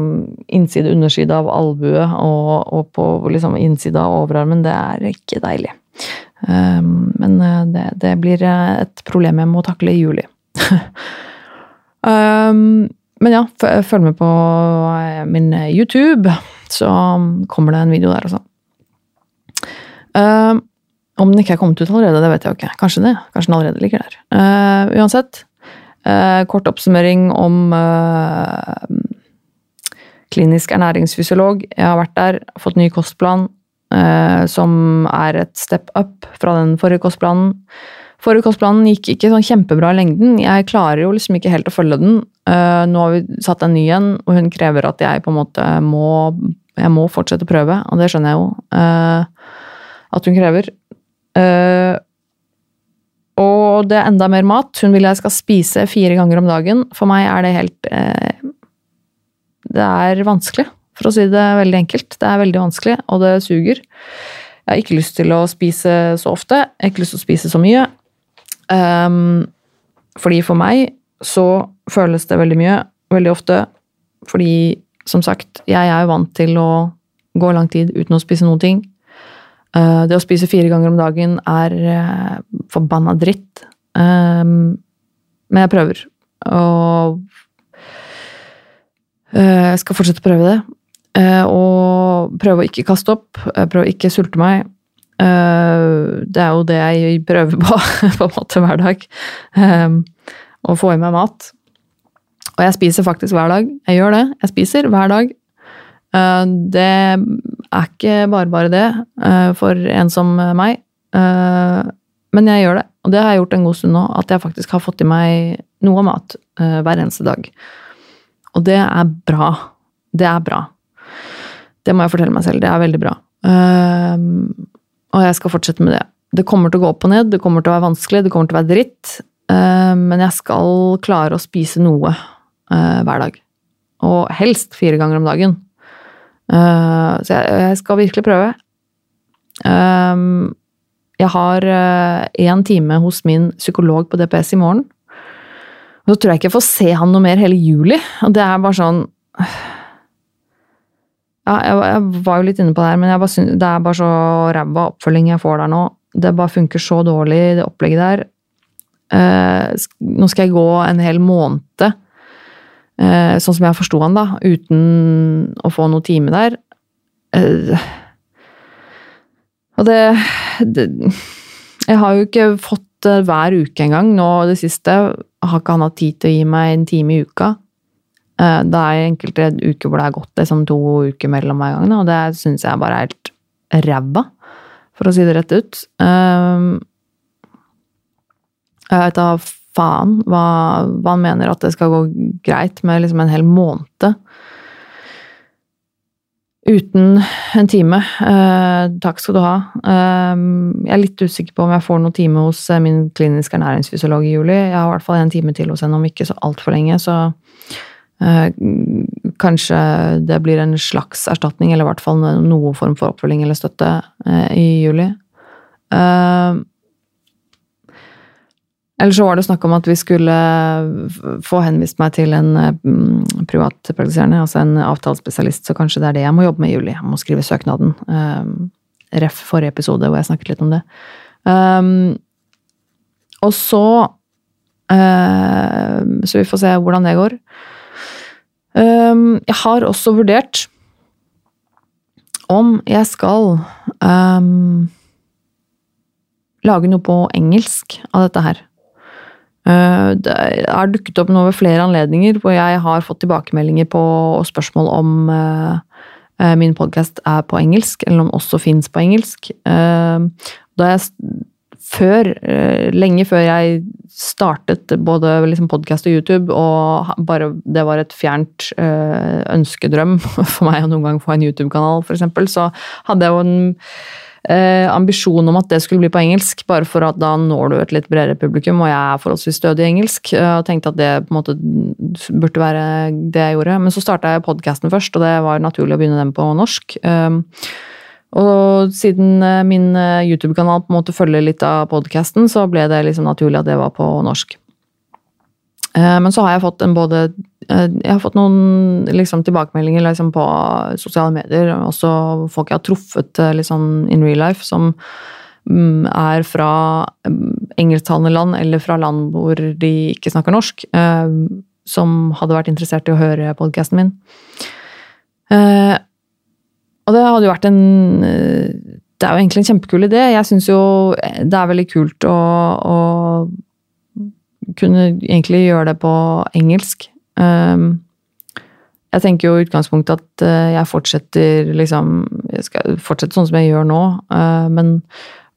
innside, underside av albue og, og på liksom, innside av overarmen, det er ikke deilig. Um, men det, det, blir et problem jeg må takle i juli. <laughs> um, men ja, følg med på min YouTube så kommer det en video der også. Um, om den ikke er kommet ut allerede, det vet jeg jo ikke. Kanskje det. Kanskje den allerede ligger der. Uh, uansett. Uh, kort oppsummering om klinisk ernæringsfysiolog. Jeg har vært der, fått ny kostplan, som er et step up fra den forrige kostplanen. Forrige kostplanen gikk ikke sånn kjempebra i lengden. Jeg klarer jo liksom ikke helt å følge den. Uh, nå har vi satt en ny en, og hun krever at jeg på en måte må jeg må fortsette å prøve, og det skjønner jeg jo uh, at hun krever. Uh, og det er enda mer mat. Hun vil jeg skal spise fire ganger om dagen. For meg er det helt Det er vanskelig, for å si det veldig enkelt. Det er veldig vanskelig, og det suger. Jeg har ikke lyst til å spise så ofte. Jeg har ikke lyst til å spise så mye. Um, fordi for meg så føles det veldig mye, veldig ofte, fordi som sagt, jeg er jo vant til å gå lang tid uten å spise noen ting. Uh, det å spise fire ganger om dagen er uh, forbanna dritt. Um, men jeg prøver. Og uh, jeg skal fortsette å prøve det. og prøve å ikke kaste opp. prøve å ikke sulte meg. Eh, det er jo det jeg prøver på <laughs> på en måte hver dag. Um, å få i meg mat. Og jeg spiser faktisk hver dag. Jeg gjør det. Jeg spiser hver dag. Det er ikke bare bare det uh, for en som meg. Uh, Men jeg gjør det, og det har jeg gjort en god stund nå, at jeg faktisk har fått i meg noe mat uh, hver eneste dag. Og det er bra. Det er bra. Det må jeg fortelle meg selv. Det er veldig bra. Og jeg skal fortsette med det. Det kommer til å gå opp og ned, det kommer til å være vanskelig, det kommer til å være dritt. Men jeg skal klare å spise noe hver dag. Og helst fire ganger om dagen. Så jeg, jeg, skal virkelig prøve. Um, jeg har én uh, time hos min psykolog på DPS i morgen. Og så tror jeg ikke jeg får se han noe mer hele juli. Og det er bare sånn Ja, jeg, jeg var jo litt inne på det her, men synes, det er bare så ræva oppfølging jeg får der nå. Det bare funker så dårlig, det opplegget der. Uh, nå skal jeg gå en hel måned, uh, sånn som jeg forsto han, da, uten å få noe time der. Uh, og det, det, Jeg har jo ikke fått det hver uke engang. Nå det siste har ikke han hatt tid til å gi meg en time i uka. Eh, det er enkelte uker hvor det har gått liksom to uker mellom hver gang, og det syns jeg bare er helt ræva, for å si det rett ut. Eh, jeg vet faen hva, hva, han mener at det skal gå greit med liksom en hel måned uten en time. Eh, takk skal du ha. Eh, jeg er litt usikker på om jeg får noen time hos eh, min kliniske ernæringsfysiolog i juli. Jeg har i hvert fall en time til hos henne om ikke så altfor lenge, så eh, kanskje det blir en slags erstatning, eller i hvert fall noe form for oppfølging eller støtte eh, i juli. Eh, eller så var det snakk om at vi skulle få henvist meg til en mm, privatpraktiserende, altså en avtalespesialist, så kanskje det er det jeg må jobbe med i juli. Jeg må skrive søknaden. Um, ref forrige episode hvor jeg snakket litt om det. Um, og så uh, Så vi får se hvordan det går. Um, jeg har også vurdert om jeg skal lage noe på engelsk av dette her. Eh, det har dukket opp nå ved flere anledninger hvor jeg har fått tilbakemeldinger på spørsmål om eh, eh, min podkast er på engelsk, eller om den også fins på engelsk. Da jeg før, lenge før jeg startet både liksom podkast og YouTube, og bare det var et fjernt ønskedrøm <laughs> for meg å noen gang få en YouTube-kanal, f.eks., så hadde jeg jo en eh, ambisjon om at det skulle bli på engelsk, bare for at da når du et litt bredere publikum, og jeg er forholdsvis stødig i engelsk, eh, og tenkte at det på en måte burde være det jeg gjorde. Men så starta jeg podkasten først, og det var naturlig å begynne den på norsk. Eh, og siden eh, min eh, YouTube-kanal på en måte følger litt av podkasten, så ble det liksom naturlig at det var på norsk. Eh, men så har jeg fått en både eh, Jeg har fått noen liksom, tilbakemeldinger liksom, på sosiale medier, også folk jeg har truffet liksom, in real life, som mm, er fra mm, engelsktalende land eller fra land hvor de ikke snakker norsk, som hadde vært interessert i å høre podkasten min. Og det hadde jo vært en Det er jo egentlig en kjempekul idé. Jeg syns jo det er veldig kult å, å kunne egentlig gjøre det på engelsk. Um, jeg tenker jo i utgangspunktet at uh, jeg fortsetter liksom Jeg skal fortsette sånn som jeg gjør nå, uh, men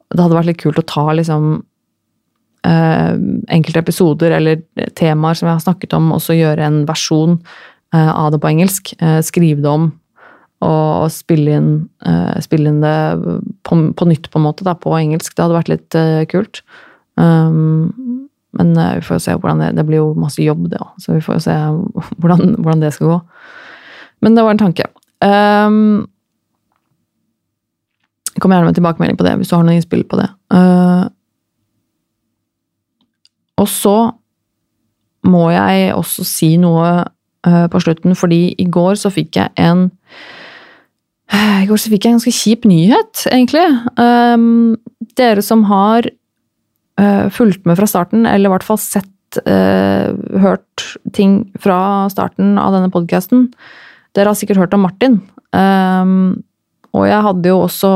det hadde vært litt kult å ta liksom uh, enkelte episoder eller temaer som jeg har snakket om, og så gjøre en versjon av det på engelsk. skrive det om og, spille inn, spille inn det på, på, nytt, på en måte, da, på engelsk. Det hadde vært litt kult. Um, men uh, vi får jo se hvordan det Det blir jo masse jobb, det òg, så vi får jo se <laughs> hvordan, hvordan, det skal gå. Men det var en tanke. Um, Kom gjerne med tilbakemelding på det hvis du har noen innspill på det. Uh, og så må jeg også si noe uh, på slutten, fordi i går så fikk jeg en I går så fikk jeg en ganske kjip nyhet, egentlig. Um, dere som har uh, fulgt med fra starten, eller i hvert fall sett, uh, hørt ting fra starten av denne podkasten. Dere har sikkert hørt om Martin. Um, og jeg hadde jo også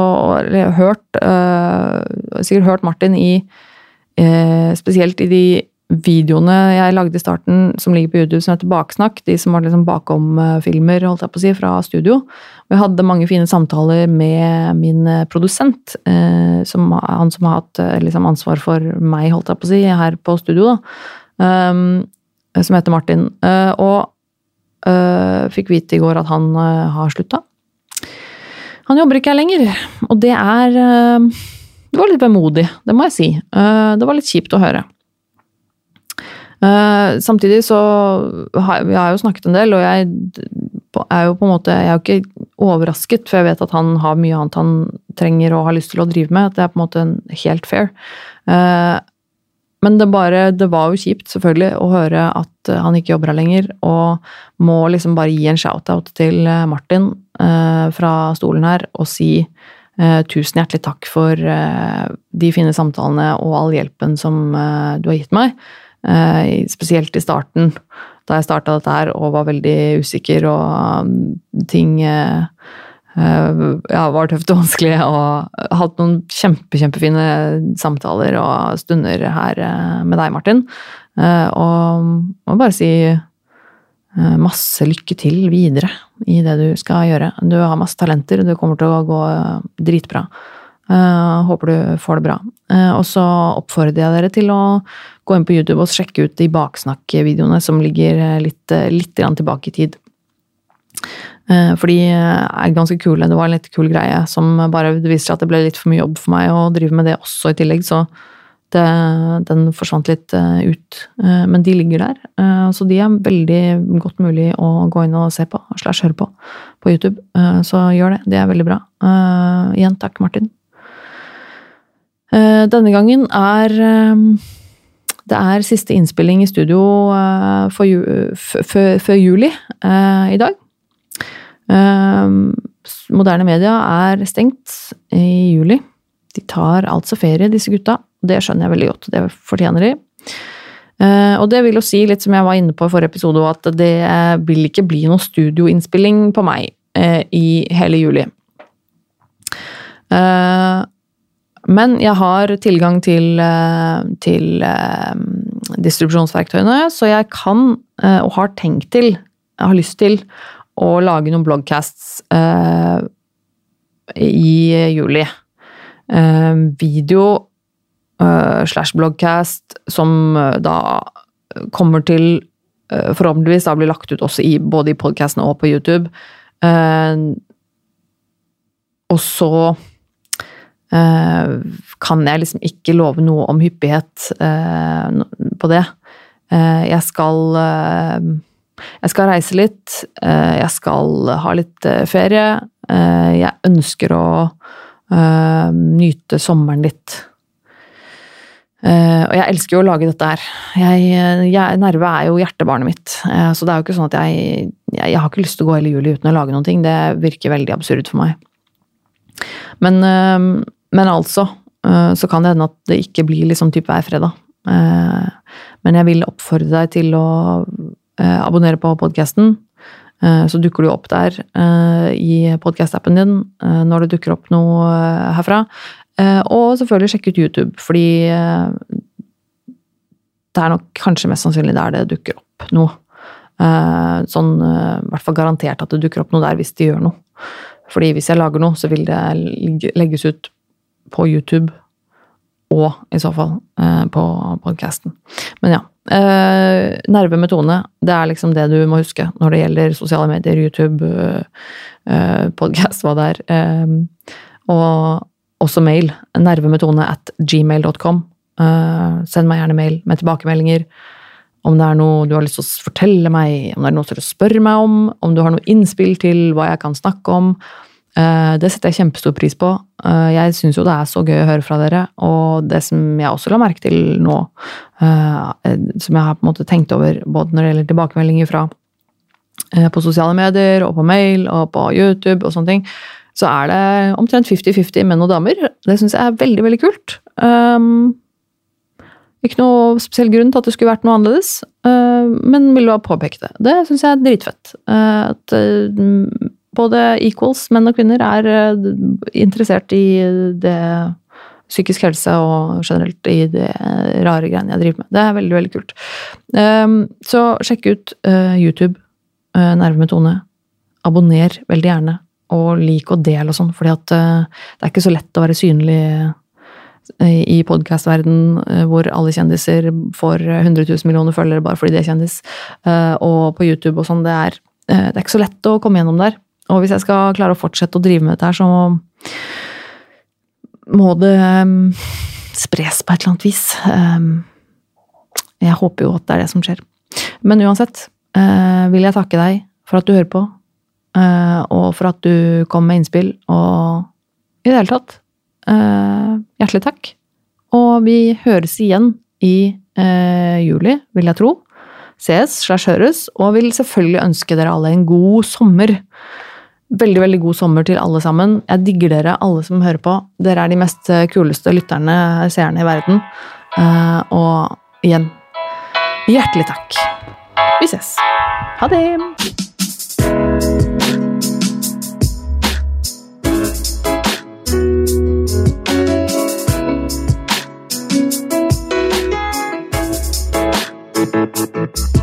hørt uh, Sikkert hørt Martin i Spesielt i de videoene jeg lagde i starten som ligger på YouTube som heter Baksnakk. De som var liksom bakom-filmer holdt jeg på å si, fra studio. Og Vi hadde mange fine samtaler med min produsent, som, han som har hatt liksom, ansvar for meg, holdt jeg på å si, her på studio, da. som heter Martin. og fikk vite i går at han har slutta. Han jobber ikke her lenger, og det er Det var litt vemodig, det må jeg si. Det var litt kjipt å høre. Uh, samtidig så har vi har jo snakket en del, og jeg er jo på en måte Jeg er jo ikke overrasket, for jeg vet at han har mye annet han trenger og har lyst til å drive med. At det er på en måte helt fair. Uh, men det, bare, det var jo kjipt, selvfølgelig, å høre at han ikke jobber her lenger. Og må liksom bare gi en shout-out til Martin uh, fra stolen her og si tusen hjertelig takk for de fine samtalene og all hjelpen som du har gitt meg. Eh, spesielt i starten, da jeg starta dette her og var veldig usikker og um, ting eh, eh, ja, var tøft og vanskelig, og hatt noen kjempe, kjempefine samtaler og stunder her med deg, Martin. Og må bare si masse lykke til videre i det du skal gjøre. Du har masse talenter, du kommer til å gå dritbra. Uh, håper du får det bra. Uh, og så oppfordrer jeg dere til å gå inn på YouTube og sjekke ut de baksnakk-videoene som ligger litt, litt tilbake i tid. Uh, for de er ganske kule. Det var en litt kul greie som bare viser seg at det ble litt for mye jobb for meg å drive med det også i tillegg, så det, den forsvant litt ut. Men de ligger der, så de er veldig godt mulig å gå inn og se på, slash høre på, på YouTube. Så gjør det. Det er veldig bra. Igjen takk, Martin. Eh, denne gangen er eh, det er siste innspilling i studio eh, før juli i dag. Moderne media er stengt i juli. De tar altså ferie, disse gutta. Det skjønner jeg veldig godt. Det fortjener de. Og det vil jo si, litt som jeg var inne på i forrige episode, at det vil ikke bli noe studioinnspilling på meg i hele juli. Men jeg har tilgang til, eh, til uh, distribusjonsverktøyene, så jeg kan, uh, og har tenkt til, jeg har lyst til, å lage noen blogcasts i juli. video slash blogcast som da kommer til forhåpentligvis da blir lagt ut også i, både i podkastene og på YouTube. og så Eh, kan jeg liksom ikke love noe om hyppighet eh, på det. Eh, jeg skal Jeg skal reise litt. Jeg skal ha litt ferie. Jeg ønsker å nyte sommeren litt. Og jeg elsker jo å lage dette her. Jeg, jeg, nerve er jo hjertebarnet mitt. Så det er jo ikke sånn at jeg, jeg, har ikke lyst til å gå hele juli uten å lage noen ting. Det virker veldig absurd for meg. Men men altså, eh, så kan det hende at det ikke blir liksom type hver fredag. Eh, men jeg vil oppfordre deg til å eh, abonnere på podkasten. Så dukker du opp der i podkast-appen din når det dukker opp noe herfra. Og selvfølgelig sjekke ut YouTube, fordi det er nok kanskje mest sannsynlig der det dukker opp noe. Sånn i hvert fall garantert at det dukker opp noe der hvis de gjør noe. Fordi hvis jeg lager noe, så vil det legges ut på YouTube, og i så fall eh, på podkasten. Men ja. Eh, nerve med tone, det er liksom det du må huske når det gjelder sosiale medier, YouTube, eh, podkast, hva det er. Eh, og også mail. Nerve med tone at gmail.com. Eh, send meg gjerne mail med tilbakemeldinger. Om det er noe du har lyst til å fortelle meg, om det er noe du vil spørre meg om, om du har noe innspill til hva jeg kan snakke om. Eh, det setter jeg kjempestor pris på. Eh, jeg syns jo det er så gøy å høre fra dere. Og det som jeg også la merke til nå, eh, som jeg har på en måte tenkt over både når det gjelder tilbakemeldinger fra på sosiale medier og på mail og på YouTube og sånne ting, så er det omtrent 50-50 menn og damer. Det syns jeg er veldig, veldig kult. Um, ikke noe spesiell grunn til at det skulle vært noe annerledes, uh, men ville bare påpeke det. Det syns jeg er dritfett. Uh, at uh, både equals, menn og kvinner, er eh, interessert i det psykisk helse og generelt i det rare greiene jeg driver med. Det er veldig, veldig kult. Ehm, så sjekk ut eh, YouTube, eh, Nerve med Tone. Abonner veldig gjerne, og lik og del og sånn, fordi at det er ikke så lett å være synlig i podkastverden hvor alle kjendiser får 100 000 millioner følgere bare fordi de er kjendis, og på YouTube og sånn. Det, det er ikke så lett å komme gjennom der. Og hvis jeg skal klare å fortsette å drive med dette her, så må det spres på et eller annet vis. Jeg håper jo at det er det som skjer. Men uansett vil jeg takke deg for at du hører på, Eh, og for at du kom med innspill, og i det hele tatt eh, hjertelig takk. Og vi høres igjen i eh, juli, vil jeg tro. Ses slash høres, og vil selvfølgelig ønske dere alle en god sommer. Veldig, veldig god sommer til alle sammen. Jeg digger dere, alle som hører på. Dere er de mest kuleste lytterne, seerne i verden. Og igjen, hjertelig takk. Vi ses. Ha det! media.